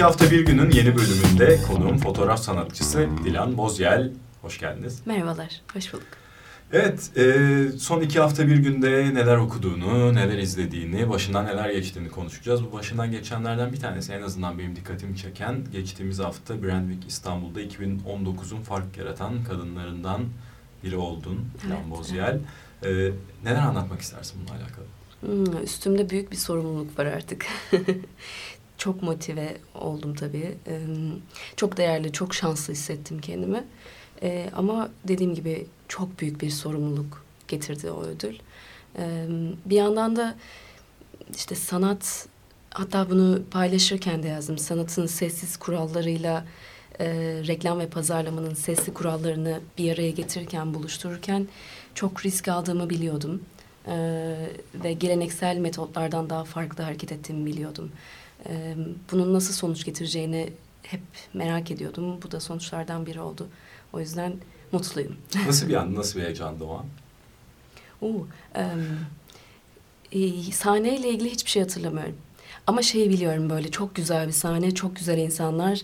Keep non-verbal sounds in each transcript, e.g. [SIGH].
İki hafta bir günün yeni bölümünde konuğum fotoğraf sanatçısı Dilan Bozyel. Hoş geldiniz. Merhabalar, hoş bulduk. Evet, e, son iki hafta bir günde neler okuduğunu, neler izlediğini, başından neler geçtiğini konuşacağız. Bu başından geçenlerden bir tanesi en azından benim dikkatimi çeken, geçtiğimiz hafta Brandwick İstanbul'da 2019'un fark yaratan kadınlarından biri oldun, Dilan evet, Bozyel. Evet. E, neler anlatmak istersin bununla alakalı? Hmm, üstümde büyük bir sorumluluk var artık. [LAUGHS] çok motive oldum tabii. Ee, çok değerli, çok şanslı hissettim kendimi. Ee, ama dediğim gibi çok büyük bir sorumluluk getirdi o ödül. Ee, bir yandan da işte sanat, hatta bunu paylaşırken de yazdım. Sanatın sessiz kurallarıyla e, reklam ve pazarlamanın sesli kurallarını bir araya getirirken, buluştururken çok risk aldığımı biliyordum. Ee, ve geleneksel metotlardan daha farklı hareket ettiğimi biliyordum. Ee, bunun nasıl sonuç getireceğini hep merak ediyordum. Bu da sonuçlardan biri oldu. O yüzden mutluyum. [LAUGHS] Nasıl bir an, nasıl bir heyecandı o an? Oo, e, sahneyle ilgili hiçbir şey hatırlamıyorum. Ama şeyi biliyorum böyle çok güzel bir sahne, çok güzel insanlar.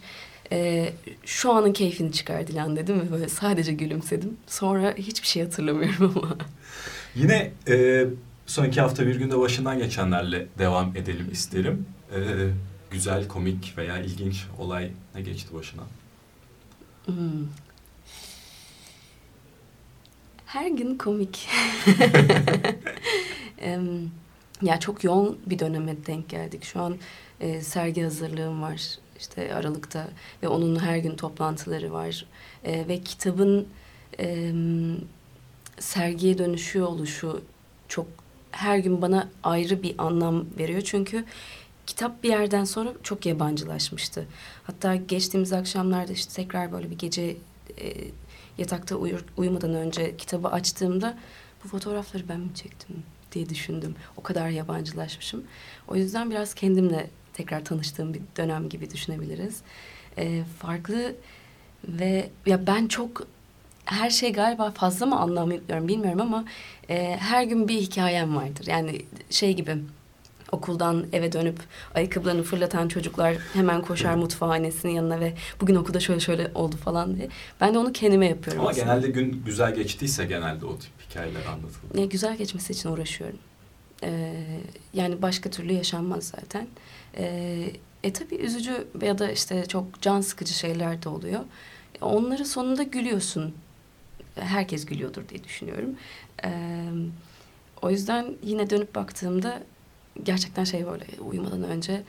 E, şu anın keyfini çıkar Dilan dedim ve böyle sadece gülümsedim. Sonra hiçbir şey hatırlamıyorum ama. Yine e, son iki hafta bir günde başından geçenlerle devam edelim isterim. E, güzel, komik veya ilginç olay ne geçti başına? Hmm. Her gün komik. [LAUGHS] ya çok yoğun bir döneme denk geldik. Şu an e, sergi hazırlığım var işte Aralık'ta ve onun her gün toplantıları var e, ve kitabın e, sergiye dönüşüyor oluşu çok her gün bana ayrı bir anlam veriyor çünkü kitap bir yerden sonra çok yabancılaşmıştı. Hatta geçtiğimiz akşamlarda işte tekrar böyle bir gece e, yatakta uyur, uyumadan önce kitabı açtığımda bu fotoğrafları ben mi çektim diye düşündüm. O kadar yabancılaşmışım. O yüzden biraz kendimle tekrar tanıştığım bir dönem gibi düşünebiliriz. E, farklı ve ya ben çok her şey galiba fazla mı anlamıyorum bilmiyorum ama e, her gün bir hikayem vardır. Yani şey gibi okuldan eve dönüp ayakkabılarını fırlatan çocuklar hemen koşar mutfağhanesinin yanına ve bugün okulda şöyle şöyle oldu falan diye. Ben de onu kendime yapıyorum Ama aslında. genelde gün güzel geçtiyse genelde o tip hikayeler anlatılır. Ya, güzel geçmesi için uğraşıyorum. Ee, yani başka türlü yaşanmaz zaten. Ee, e tabii üzücü ya da işte çok can sıkıcı şeyler de oluyor. Onları sonunda gülüyorsun. Herkes gülüyordur diye düşünüyorum. Ee, o yüzden yine dönüp baktığımda gerçekten şey böyle uyumadan önce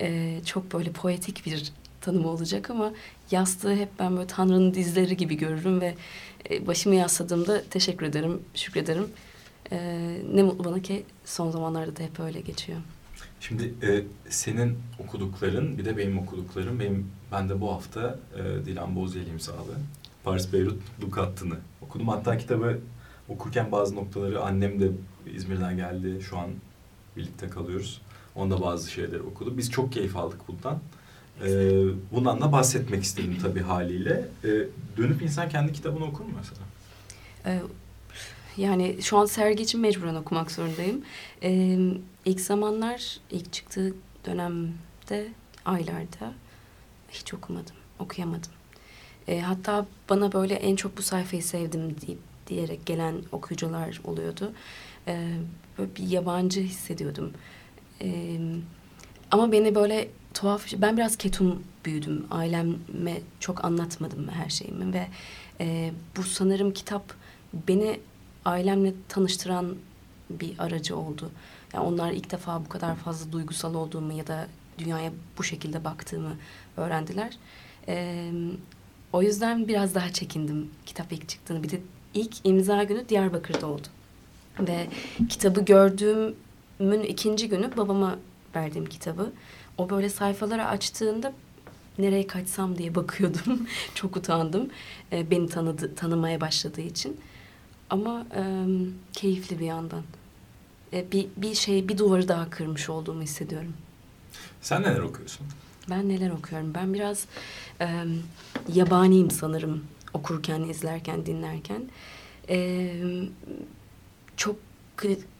e, çok böyle poetik bir tanımı olacak ama yastığı hep ben böyle Tanrı'nın dizleri gibi görürüm ve e, başımı yasladığımda teşekkür ederim, şükrederim. E, ne mutlu bana ki son zamanlarda da hep öyle geçiyor. Şimdi e, senin okudukların bir de benim okuduklarım. Benim ben de bu hafta e, Dilan Bozyeli imzalı Paris Beyrut Duk hattını okudum. Hatta kitabı okurken bazı noktaları annem de İzmir'den geldi. Şu an birlikte kalıyoruz. Onda bazı şeyler okudu. Biz çok keyif aldık bundan. Ee, bundan da bahsetmek istedim tabii haliyle. Ee, dönüp insan kendi kitabını okur mu mesela? Ee, yani şu an sergi için mecburen okumak zorundayım. Ee, ilk zamanlar, ilk çıktığı dönemde, aylarda hiç okumadım, okuyamadım. Ee, hatta bana böyle en çok bu sayfayı sevdim deyip diyerek gelen okuyucular oluyordu. Ee, böyle bir yabancı hissediyordum. Ee, ama beni böyle tuhaf, ben biraz ketum büyüdüm. Aileme çok anlatmadım her şeyimi ve e, bu sanırım kitap beni ailemle tanıştıran bir aracı oldu. Yani onlar ilk defa bu kadar fazla duygusal olduğumu ya da dünyaya bu şekilde baktığımı öğrendiler. Ee, o yüzden biraz daha çekindim kitap ilk çıktığını. Bir de ilk imza günü Diyarbakır'da oldu. Ve kitabı gördüğümün ikinci günü babama verdiğim kitabı. O böyle sayfaları açtığında nereye kaçsam diye bakıyordum. [LAUGHS] Çok utandım. E, beni tanıdı, tanımaya başladığı için. Ama e, keyifli bir yandan. E, bir, bir şey, bir duvarı daha kırmış olduğumu hissediyorum. Sen neler okuyorsun? Ben neler okuyorum? Ben biraz e, yabaniyim sanırım okurken, izlerken, dinlerken. E, çok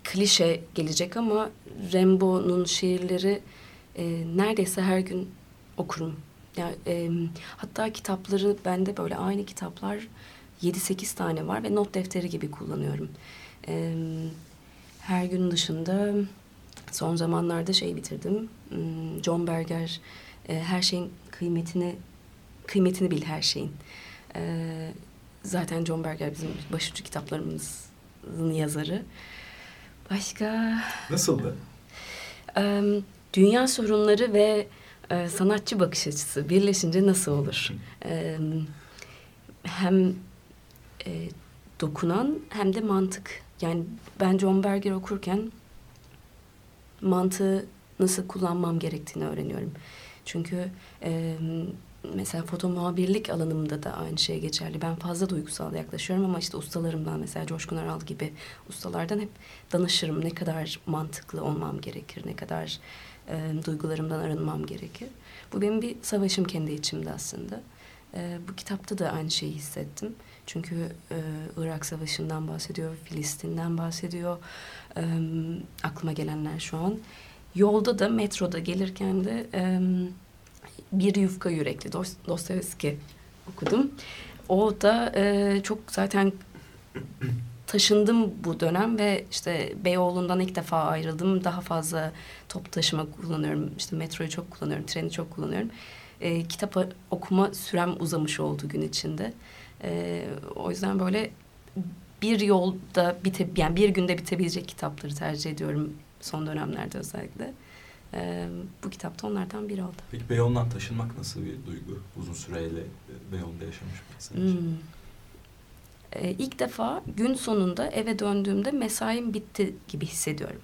klişe gelecek ama Rimbaud'un şiirleri e, neredeyse her gün okurum. Yani, e, hatta kitapları bende böyle aynı kitaplar 7-8 tane var ve not defteri gibi kullanıyorum. E, her gün dışında son zamanlarda şey bitirdim. Hmm, John Berger e, her şeyin kıymetini kıymetini bil her şeyin. E, zaten John Berger bizim başucu kitaplarımızın yazarı. Başka? Nasıldı? E, dünya sorunları ve e, sanatçı bakış açısı birleşince nasıl olur? E, hem e, dokunan hem de mantık. Yani ben John Berger okurken mantığı nasıl kullanmam gerektiğini öğreniyorum. Çünkü e, mesela foto muhabirlik alanımda da aynı şey geçerli. Ben fazla duygusal yaklaşıyorum ama işte ustalarımdan mesela Coşkun Aral gibi ustalardan hep danışırım. Ne kadar mantıklı olmam gerekir, ne kadar e, duygularımdan arınmam gerekir. Bu benim bir savaşım kendi içimde aslında. E, bu kitapta da aynı şeyi hissettim. Çünkü e, Irak Savaşı'ndan bahsediyor, Filistin'den bahsediyor. E, aklıma gelenler şu an. Yolda da metroda gelirken de e, Bir Yufka Yürekli Dostoyevski okudum. O da e, çok zaten taşındım bu dönem ve işte Beyoğlu'ndan ilk defa ayrıldım. Daha fazla top taşıma kullanıyorum. İşte metroyu çok kullanıyorum, treni çok kullanıyorum. E, kitap okuma sürem uzamış oldu gün içinde. E, o yüzden böyle bir yolda bite, yani bir günde bitebilecek kitapları tercih ediyorum son dönemlerde özellikle. E, bu kitap da onlardan biri oldu. Peki Beyoğlu'ndan taşınmak nasıl bir duygu? Uzun süreyle Beyoğlu'nda yaşamış bir insan hmm. Ee, ilk defa gün sonunda eve döndüğümde mesaim bitti gibi hissediyorum.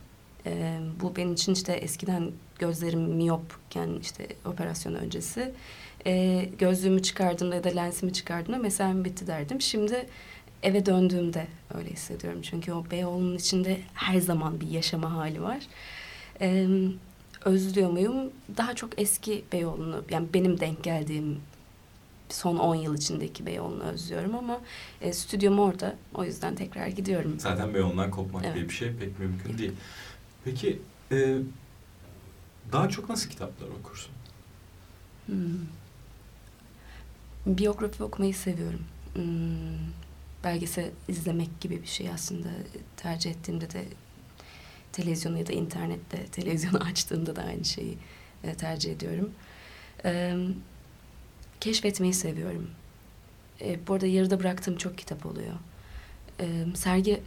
Ee, bu benim için işte eskiden gözlerim miyopken işte operasyon öncesi e, gözlüğümü çıkardığımda ya da lensimi çıkardığımda mesaim bitti derdim. Şimdi eve döndüğümde öyle hissediyorum. Çünkü o Beyoğlu'nun içinde her zaman bir yaşama hali var. Ee, özlüyor muyum? Daha çok eski Beyoğlu'nu yani benim denk geldiğim son 10 yıl içindeki Beyoğlu'nu özlüyorum ama e, stüdyom orada. O yüzden tekrar gidiyorum. Zaten Beyoğlu'ndan kopmak evet. diye bir şey pek mümkün evet. değil. Peki e, daha çok nasıl kitaplar okursun? Hmm. Biyografi okumayı seviyorum. Hmm. Belgesel izlemek gibi bir şey aslında tercih ettiğimde de televizyonu ya da internette televizyonu [LAUGHS] açtığımda da aynı şeyi e, tercih ediyorum. E, keşfetmeyi seviyorum. E, bu arada yarıda bıraktığım çok kitap oluyor. E, sergi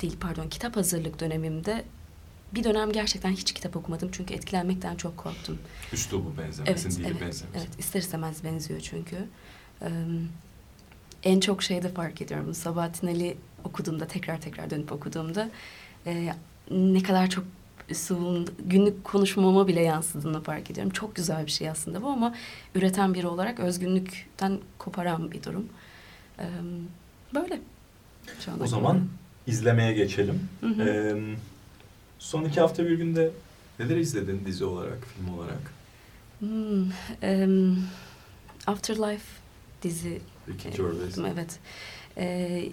değil pardon kitap hazırlık dönemimde bir dönem gerçekten hiç kitap okumadım çünkü etkilenmekten çok korktum. Üslubu benzemesin, evet, dili evet, benzemesin. Evet, ister istemez benziyor çünkü. Ee, en çok şeyde fark ediyorum. Sabahattin Ali okuduğumda, tekrar tekrar dönüp okuduğumda e, ne kadar çok üslubun günlük konuşmama bile yansıdığını fark ediyorum. Çok güzel bir şey aslında bu ama üreten biri olarak özgünlükten koparan bir durum. Ee, böyle. Şu o zaman gibi. izlemeye geçelim. Hı hı. Ee, son iki hafta bir günde neler izledin dizi olarak, film olarak? Hmm, um, Afterlife dizi. Ricky Gervais. Evet. Ee,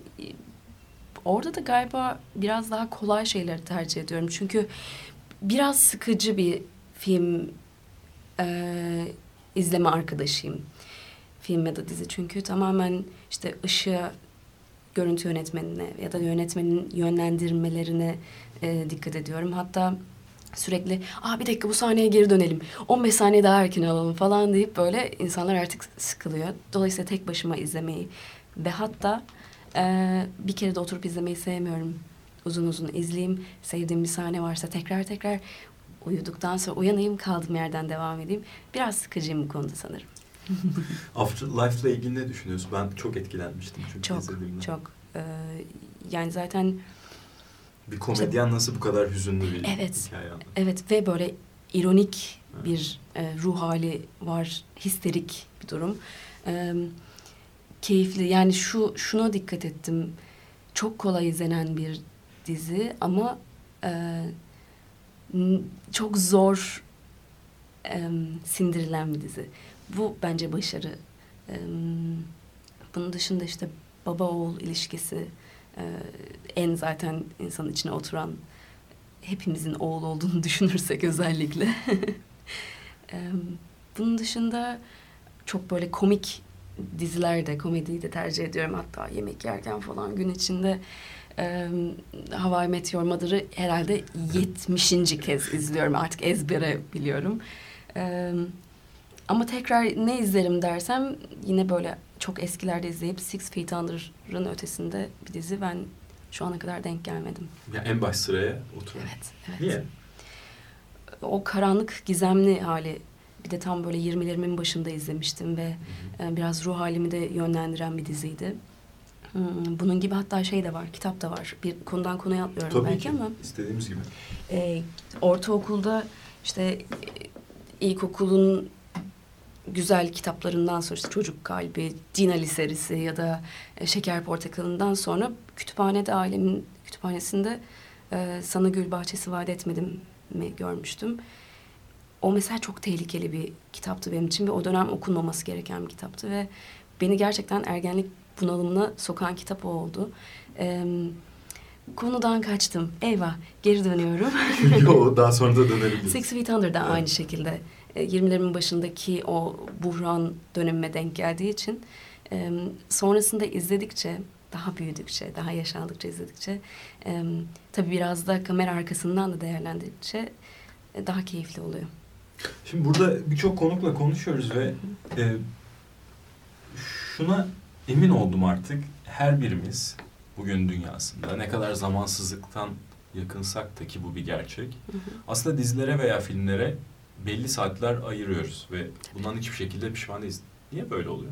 orada da galiba biraz daha kolay şeyleri tercih ediyorum. Çünkü biraz sıkıcı bir film e, izleme arkadaşıyım. Film ya da dizi. Çünkü tamamen işte ışığa, görüntü yönetmenine ya da yönetmenin yönlendirmelerine e, dikkat ediyorum. Hatta sürekli aa bir dakika bu sahneye geri dönelim. 15 saniye daha erken alalım falan deyip böyle insanlar artık sıkılıyor. Dolayısıyla tek başıma izlemeyi ve hatta ee, bir kere de oturup izlemeyi sevmiyorum. Uzun uzun izleyeyim. Sevdiğim bir sahne varsa tekrar tekrar uyuduktan sonra uyanayım kaldığım yerden devam edeyim. Biraz sıkıcıyım bu konuda sanırım. [LAUGHS] Afterlife ile ilgili ne düşünüyorsun? Ben çok etkilenmiştim çünkü çok, izlediğimde. Çok. Ee, yani zaten... Bir komedyen işte, nasıl bu kadar hüzünlü bir evet, hikaye anlatır? Evet ve böyle ironik bir e, ruh hali var, histerik bir durum. E, keyifli yani şu şuna dikkat ettim. Çok kolay izlenen bir dizi ama e, çok zor e, sindirilen bir dizi. Bu bence başarı. E, bunun dışında işte baba oğul ilişkisi e, en zaten insanın içine oturan hepimizin oğul olduğunu [LAUGHS] düşünürsek özellikle. [LAUGHS] e, bunun dışında çok böyle komik dizilerde komediyi de tercih ediyorum hatta yemek yerken falan gün içinde e, Hawaii Meteor Mother'ı herhalde 70. kez izliyorum artık ezbere biliyorum. E, ama tekrar ne izlerim dersem yine böyle çok eskilerde izleyip Six Feet Under'ın ötesinde bir dizi ben şu ana kadar denk gelmedim. Ya en baş sıraya oturuyor. Evet, evet. Niye? O karanlık, gizemli hali bir de tam böyle 20'lerimin başında izlemiştim ve hı hı. biraz ruh halimi de yönlendiren bir diziydi. Hmm, bunun gibi hatta şey de var, kitap da var. Bir konudan konuya atlıyorum Tabii belki ki. ama. istediğimiz gibi. E, ortaokulda işte ilkokulun güzel kitaplarından sonra işte Çocuk Kalbi, Dinali serisi ya da e, Şeker Portakalı'ndan sonra kütüphanede ailemin kütüphanesinde e, Sana Gül Bahçesi Vaat Etmedim mi görmüştüm. O mesela çok tehlikeli bir kitaptı benim için ve o dönem okunmaması gereken bir kitaptı ve beni gerçekten ergenlik bunalımına sokan kitap o oldu. E, konudan kaçtım. Eyvah, geri dönüyorum. [LAUGHS] Yo, daha sonra da dönebiliriz. Six Feet Under da aynı şekilde. 20'lerimin başındaki o buhran dönemime denk geldiği için e, sonrasında izledikçe daha büyüdükçe, daha yaşandıkça izledikçe e, tabii biraz da kamera arkasından da değerlendirdikçe e, daha keyifli oluyor. Şimdi burada birçok konukla konuşuyoruz ve e, şuna emin oldum artık her birimiz bugün dünyasında ne kadar zamansızlıktan yakınsak da ki bu bir gerçek. Hı hı. Aslında dizilere veya filmlere belli saatler ayırıyoruz ve bundan hiçbir şekilde pişman değiliz. Niye böyle oluyor?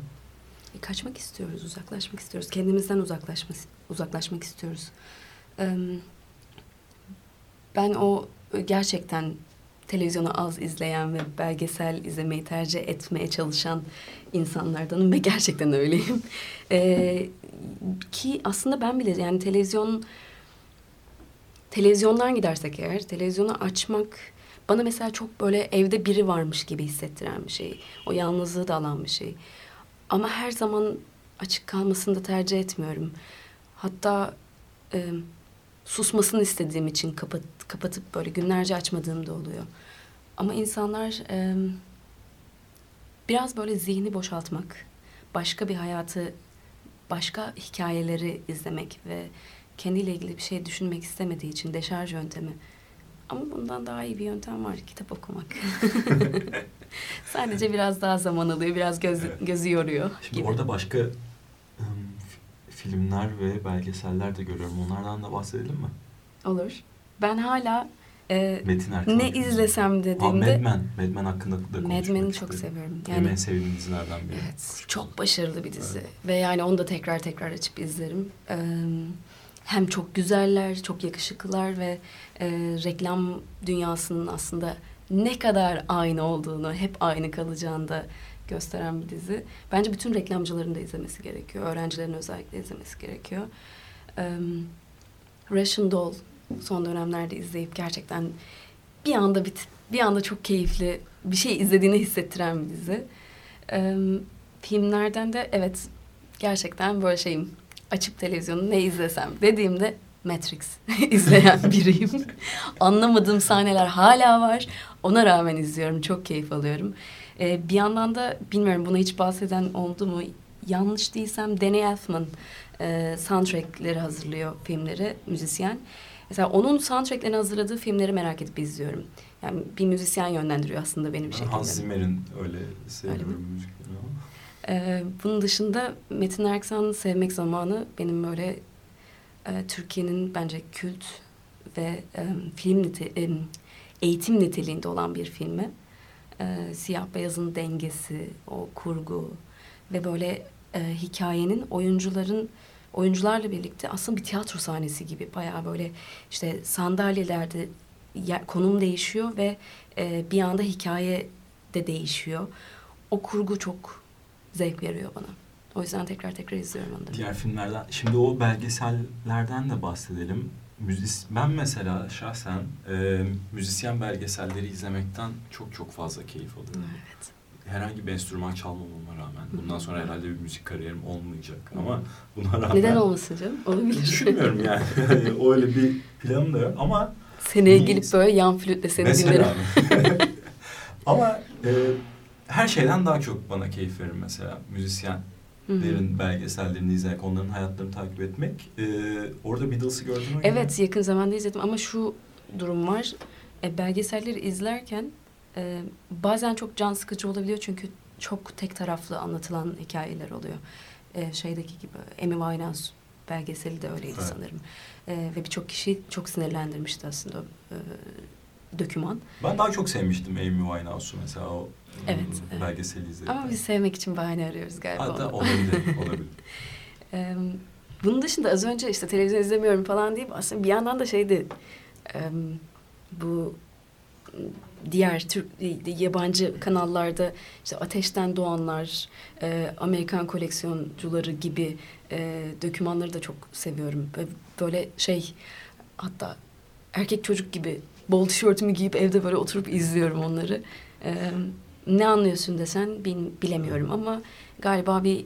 E, kaçmak istiyoruz, uzaklaşmak istiyoruz. Kendimizden uzaklaşma, uzaklaşmak istiyoruz. Ee, ben o gerçekten televizyonu az izleyen ve belgesel izlemeyi tercih etmeye çalışan insanlardanım ve gerçekten öyleyim. Ee, ki aslında ben bile yani televizyon televizyondan gidersek eğer televizyonu açmak bana mesela çok böyle evde biri varmış gibi hissettiren bir şey. O yalnızlığı da alan bir şey. Ama her zaman açık kalmasını da tercih etmiyorum. Hatta e, susmasını istediğim için kapat, kapatıp böyle günlerce açmadığım da oluyor. Ama insanlar e, biraz böyle zihni boşaltmak, başka bir hayatı, başka hikayeleri izlemek ve kendiyle ilgili bir şey düşünmek istemediği için deşarj yöntemi ama bundan daha iyi bir yöntem var. Kitap okumak. [LAUGHS] Sadece biraz daha zaman alıyor. Biraz göz, evet. gözü yoruyor. Şimdi gibi. orada başka um, filmler ve belgeseller de görüyorum. Onlardan da bahsedelim mi? Olur. Ben hala e, Metin ne izlesem dediğimde... Aa, Mad Men. Mad Men hakkında da konuşmak Mad Men'i çok seviyorum. Yani, Benim en sevdiğim dizilerden biri. Evet. Çok başarılı bir dizi. Evet. Ve yani onu da tekrar tekrar açıp izlerim. Ee, hem çok güzeller, çok yakışıklılar ve e, reklam dünyasının aslında ne kadar aynı olduğunu, hep aynı kalacağını da gösteren bir dizi. Bence bütün reklamcıların da izlemesi gerekiyor. Öğrencilerin özellikle izlemesi gerekiyor. Um, Russian Doll son dönemlerde izleyip gerçekten bir anda bit bir anda çok keyifli bir şey izlediğini hissettiren bir dizi. Um, filmlerden de evet gerçekten böyle şeyim açıp televizyonu ne izlesem dediğimde Matrix [LAUGHS] izleyen [LAUGHS] biriyim. Anlamadığım sahneler hala var. Ona rağmen izliyorum. Çok keyif alıyorum. Ee, bir yandan da bilmiyorum buna hiç bahseden oldu mu? Yanlış değilsem Danny Elfman e, soundtrackleri hazırlıyor filmleri, müzisyen. Mesela onun soundtracklerini hazırladığı filmleri merak edip izliyorum. Yani bir müzisyen yönlendiriyor aslında benim şekilde. Hans Zimmer'in öyle seviyorum müzikleri ama. Ee, bunun dışında Metin Erksan'ı sevmek zamanı benim böyle e, Türkiye'nin bence kült ve e, film nite, e, eğitim niteliğinde olan bir filmi. E, siyah beyazın dengesi, o kurgu ve böyle e, hikayenin oyuncuların oyuncularla birlikte aslında bir tiyatro sahnesi gibi bayağı böyle işte sandalyelerde yer, konum değişiyor ve e, bir anda hikaye de değişiyor. O kurgu çok zevk veriyor bana. O yüzden tekrar tekrar izliyorum onları. Diğer filmlerden, şimdi o belgesellerden de bahsedelim. Müzis, ben mesela şahsen e, müzisyen belgeselleri izlemekten çok çok fazla keyif alıyorum. Evet. Herhangi bir enstrüman çalmamama rağmen. Bundan sonra herhalde bir müzik kariyerim olmayacak ama buna rağmen... Neden olmasın canım? Olabilir. Düşünmüyorum yani. [LAUGHS] Öyle bir planım da yok ama... Seneye gelip böyle yan flütle seni dinlerim. Mesela. [LAUGHS] ama e, her şeyden daha çok bana keyif verir mesela müzisyen derin belgesellerini izlemek, onların hayatlarını takip etmek. Ee, orada Beatles'ı gördün mü? Evet, yakın zamanda izledim ama şu durum var. E, belgeselleri izlerken e, bazen çok can sıkıcı olabiliyor çünkü çok tek taraflı anlatılan hikayeler oluyor. E, şeydeki gibi Amy Winehouse belgeseli de öyleydi Evet. sanırım. E, ve birçok kişi çok sinirlendirmişti aslında e, döküman. Ben daha çok sevmiştim Amy Winehouse'u mesela o Evet, evet. belgeseli izledim. Ama biz sevmek için bahane arıyoruz galiba. Hatta onu. olabilir, [LAUGHS] olabilir. Ee, bunun dışında az önce işte televizyon izlemiyorum falan deyip aslında bir yandan da şeydi bu diğer Türk yabancı kanallarda işte Ateşten Doğanlar, e, Amerikan koleksiyoncuları gibi e, dokümanları da çok seviyorum. Böyle- Böyle şey hatta erkek çocuk gibi bol tişörtümü giyip evde böyle oturup izliyorum onları. E, ne anlıyorsun desen bil- bilemiyorum ama galiba bir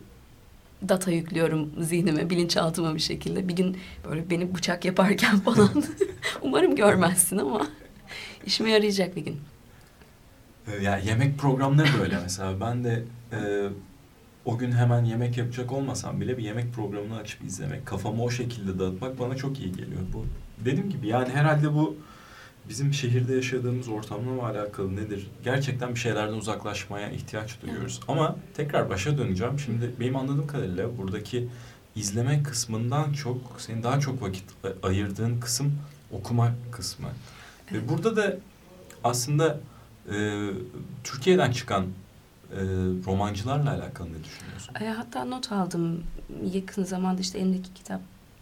data yüklüyorum zihnime, bilinçaltıma bir şekilde. Bir gün böyle beni bıçak yaparken falan [LAUGHS] umarım görmezsin ama işime yarayacak bir gün. Yani yemek programları da öyle mesela. Ben de e, o gün hemen yemek yapacak olmasam bile bir yemek programını açıp izlemek, kafamı o şekilde dağıtmak bana çok iyi geliyor. Bu dediğim gibi yani herhalde bu bizim şehirde yaşadığımız ortamla mı alakalı nedir? Gerçekten bir şeylerden uzaklaşmaya ihtiyaç duyuyoruz. Ama tekrar başa döneceğim. Şimdi benim anladığım kadarıyla buradaki izleme kısmından çok, senin daha çok vakit ayırdığın kısım okuma kısmı. Ve burada da aslında e, Türkiye'den çıkan e, romancılarla alakalı ne düşünüyorsun? E, hatta not aldım. Yakın zamanda işte elimdeki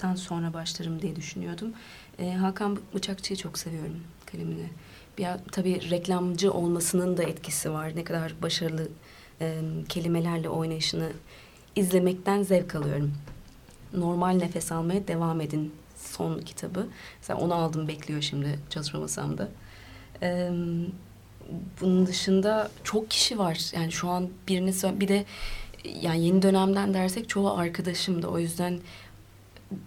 kitaptan sonra başlarım diye düşünüyordum. E, Hakan Bıçakçı'yı çok seviyorum kalemini. Bir, tabii reklamcı olmasının da etkisi var. Ne kadar başarılı e, kelimelerle oynayışını izlemekten zevk alıyorum. Normal nefes almaya devam edin son kitabı. Mesela onu aldım bekliyor şimdi çalışma masamda. E, bunun dışında çok kişi var. Yani şu an birini bir de yani yeni dönemden dersek çoğu arkadaşım da o yüzden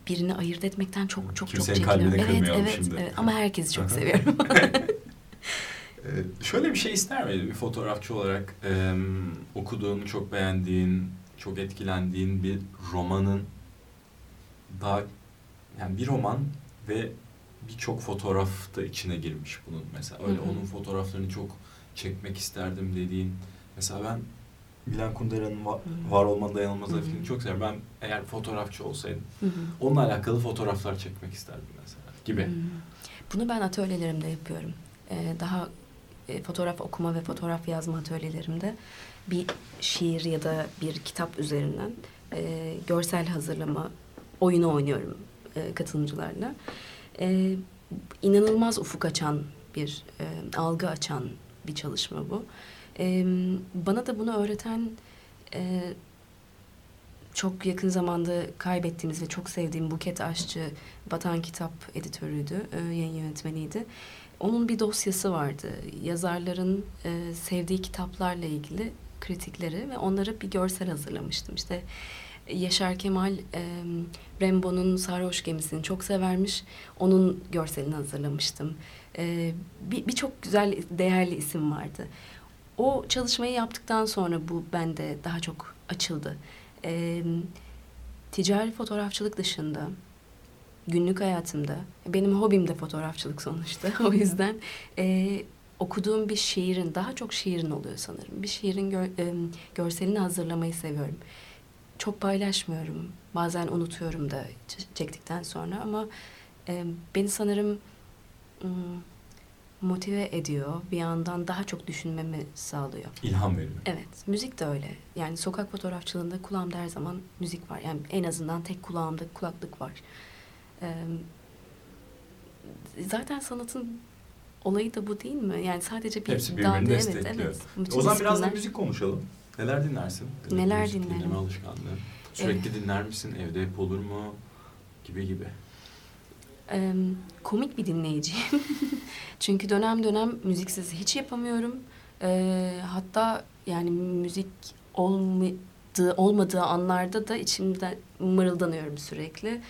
birini ayırt etmekten çok çok çok Kimsenin çekiniyorum. kalbini Evet evet şimdi. evet ama herkesi çok seviyorum. [LAUGHS] [LAUGHS] Ee, şöyle bir şey ister miydin bir fotoğrafçı olarak e, okuduğun, çok beğendiğin, çok etkilendiğin bir romanın daha yani bir roman ve birçok fotoğraf da içine girmiş bunun mesela öyle Hı hı. onun fotoğraflarını çok çekmek isterdim dediğin mesela ben Milan Kundera'nın Va- Hı. Var Olman Dayanılmaz filmini çok severim. Ben eğer fotoğrafçı olsaydım Hı hı. onunla alakalı fotoğraflar çekmek isterdim mesela gibi. Bunu ben atölyelerimde yapıyorum. Ee, daha e, fotoğraf okuma ve fotoğraf yazma atölyelerimde bir şiir ya da bir kitap üzerinden e, görsel hazırlama oyunu oynuyorum e, katılımcılarla. E, inanılmaz ufuk açan bir e, algı açan bir çalışma bu. E, bana da bunu öğreten e, çok yakın zamanda kaybettiğimiz ve çok sevdiğim Buket Aşçı Vatan Kitap editörüydü, e, yayın yönetmeniydi. Onun bir dosyası vardı. Yazarların e, sevdiği kitaplarla ilgili kritikleri ve onları bir görsel hazırlamıştım. İşte Yaşar Kemal e, Rembo'nun Sarhoş Gemisi'ni çok severmiş. Onun görselini hazırlamıştım. E, bir Birçok güzel, değerli isim vardı. O çalışmayı yaptıktan sonra bu bende daha çok açıldı. E, ticari fotoğrafçılık dışında günlük hayatımda benim hobim de fotoğrafçılık sonuçta o yüzden e, okuduğum bir şiirin daha çok şiirin oluyor sanırım. Bir şiirin gör, e, görselini hazırlamayı seviyorum. Çok paylaşmıyorum bazen unutuyorum da çektikten sonra ama e, beni sanırım mm, motive ediyor bir yandan daha çok düşünmemi sağlıyor İlham veriyor. Evet, müzik de öyle. Yani sokak fotoğrafçılığında kulağımda her zaman müzik var. Yani en azından tek kulağımda kulaklık var. Ee, zaten sanatın olayı da bu değil mi? Yani sadece bir Hepsi birbirini destekliyor. Evet, evet. Bütün O zaman biraz da müzik konuşalım. Neler dinlersin? Neler müzik dinlerim? Dinleme alışkanlığı. Sürekli dinler misin? Evde hep olur mu? Gibi gibi. Ee, komik bir dinleyiciyim. [LAUGHS] Çünkü dönem dönem müziksiz hiç yapamıyorum. Ee, hatta yani müzik olmadığı, olmadığı anlarda da içimde mırıldanıyorum sürekli.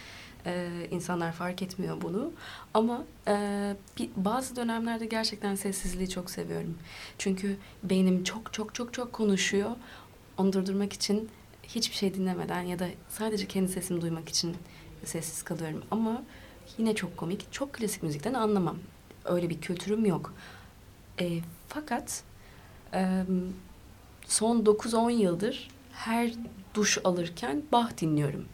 Ee, insanlar fark etmiyor bunu. Ama e, bir, bazı dönemlerde gerçekten sessizliği çok seviyorum. Çünkü beynim çok çok çok çok konuşuyor. Onu durdurmak için hiçbir şey dinlemeden ya da sadece kendi sesimi duymak için sessiz kalıyorum. Ama yine çok komik. Çok klasik müzikten anlamam. Öyle bir kültürüm yok. E, fakat e, son 9-10 yıldır her duş alırken Bach dinliyorum.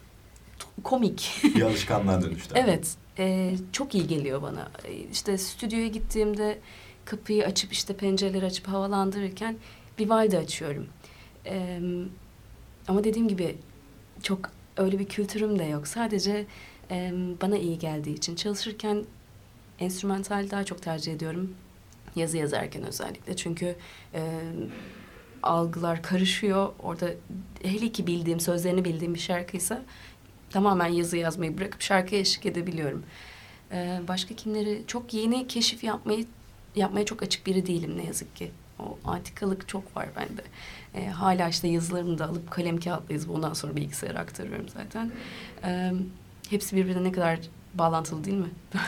Komik. Bir alışkanlığa dönüştü. [LAUGHS] evet. e, çok iyi geliyor bana. E, İşte stüdyoya gittiğimde kapıyı açıp işte pencereleri açıp havalandırırken Vivaldi açıyorum. E, ama dediğim gibi çok öyle bir kültürüm de yok. Sadece e, bana iyi geldiği için çalışırken enstrümantal daha çok tercih ediyorum. Yazı yazarken özellikle. Çünkü e, algılar karışıyor. Orada hele ki bildiğim, sözlerini bildiğim bir şarkıysa tamamen yazı yazmayı bırakıp şarkıya eşlik edebiliyorum. E, başka kimleri çok yeni keşif yapmayı yapmaya çok açık biri değilim ne yazık ki. O antikalık çok var bende. E, hala işte yazılarımı da alıp kalem kağıtla ondan sonra bilgisayara aktarıyorum zaten. E, hepsi birbirine ne kadar bağlantılı değil mi? [LAUGHS]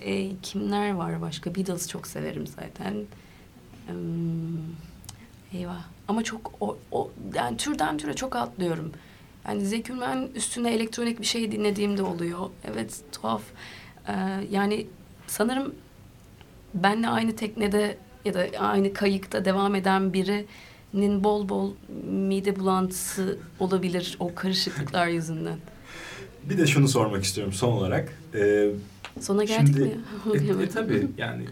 e, kimler var başka? Beatles çok severim zaten. Hmm, eyvah. Ama çok o, o yani türden türe çok atlıyorum. Yani Zeki Müren üstüne elektronik bir şey dinlediğimde oluyor. Evet tuhaf. Ee, yani sanırım benle aynı teknede ya da aynı kayıkta devam eden birinin bol bol mide bulantısı olabilir o karışıklıklar yüzünden. Bir de şunu sormak istiyorum son olarak. Ee, Sona geldik Şimdi- mi? [LAUGHS] e, e, tabii yani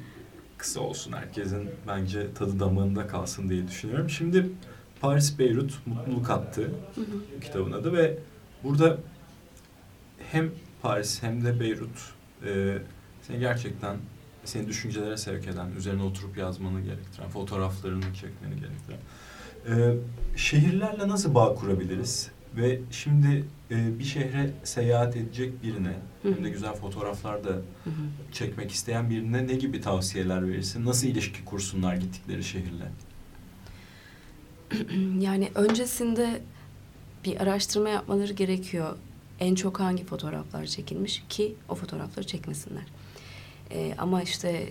kısa olsun herkesin bence tadı damağında kalsın diye düşünüyorum. Şimdi Paris Beyrut mutluluk attı Hı hı. kitabın adı ve burada hem Paris hem de Beyrut e, seni gerçekten seni düşüncelere sevk eden, üzerine oturup yazmanı gerektiren, fotoğraflarını çekmeni gerektiren e, şehirlerle nasıl bağ kurabiliriz? Ve şimdi e, bir şehre seyahat edecek birine Hı hem de güzel fotoğraflar da Hı çekmek isteyen birine ne gibi tavsiyeler verirsin? Nasıl ilişki kursunlar gittikleri şehirle? [CLEARS THROAT] Yani öncesinde bir araştırma yapmaları gerekiyor. En çok hangi fotoğraflar çekilmiş ki o fotoğrafları çekmesinler. Ee, ama işte e,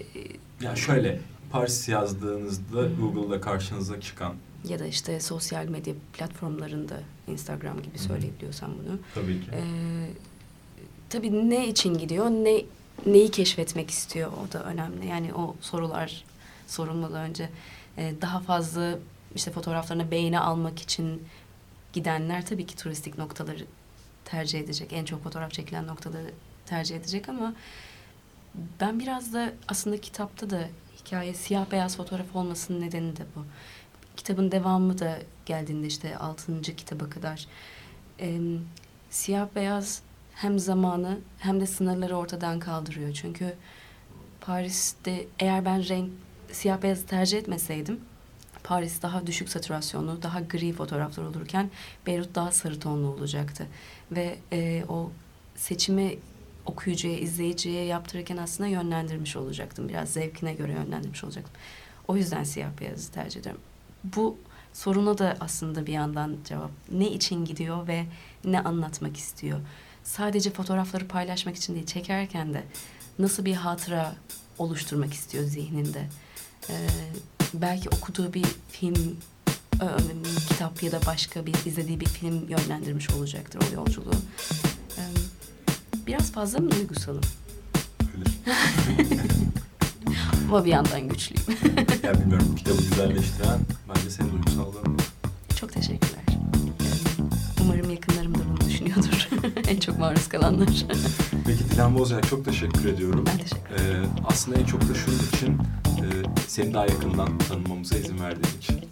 Yani şöyle Paris yazdığınızda. Google'da karşınıza çıkan ya da işte sosyal medya platformlarında Instagram gibi Hı. söyleyebiliyorsam bunu. tabii ki. Ee, tabii ne için gidiyor, ne neyi keşfetmek istiyor o da önemli. Yani o sorular sorulmadan önce e, daha fazla işte fotoğraflarına beğeni almak için gidenler tabii ki turistik noktaları tercih edecek. En çok fotoğraf çekilen noktaları tercih edecek ama ben biraz da aslında kitapta da hikaye siyah beyaz fotoğraf olmasının nedeni de bu. Kitabın devamı da geldiğinde işte altıncı kitaba kadar em, siyah beyaz hem zamanı hem de sınırları ortadan kaldırıyor. Çünkü Paris'te eğer ben renk siyah beyazı tercih etmeseydim Paris daha düşük satürasyonlu, daha gri fotoğraflar olurken Beyrut daha sarı tonlu olacaktı. Ve e, o seçimi okuyucuya, izleyiciye yaptırırken aslında yönlendirmiş olacaktım. Biraz zevkine göre yönlendirmiş olacaktım. O yüzden siyah beyazı tercih ediyorum. Bu soruna da aslında bir yandan cevap. Ne için gidiyor ve ne anlatmak istiyor? Sadece fotoğrafları paylaşmak için değil, çekerken de nasıl bir hatıra oluşturmak istiyor zihninde? Ee, belki okuduğu bir film, e, kitap ya da başka bir izlediği bir film yönlendirmiş olacaktır o yolculuğu. Ee, biraz fazla mı duygusalım? Öyle. [LAUGHS] Ama bir yandan güçlüyüm. [LAUGHS] ya bilmiyorum kitabı güzelleştiren bence senin duygusallığın. Çok teşekkürler. Umarım yakınlarım da bunu düşünüyordur. [LAUGHS] en çok maruz kalanlar. Peki Dilan Bozcak çok teşekkür ediyorum. Ben teşekkür ederim. Ee, aslında en çok da şunun için e, seni daha yakından tanımamıza izin verdiğin için.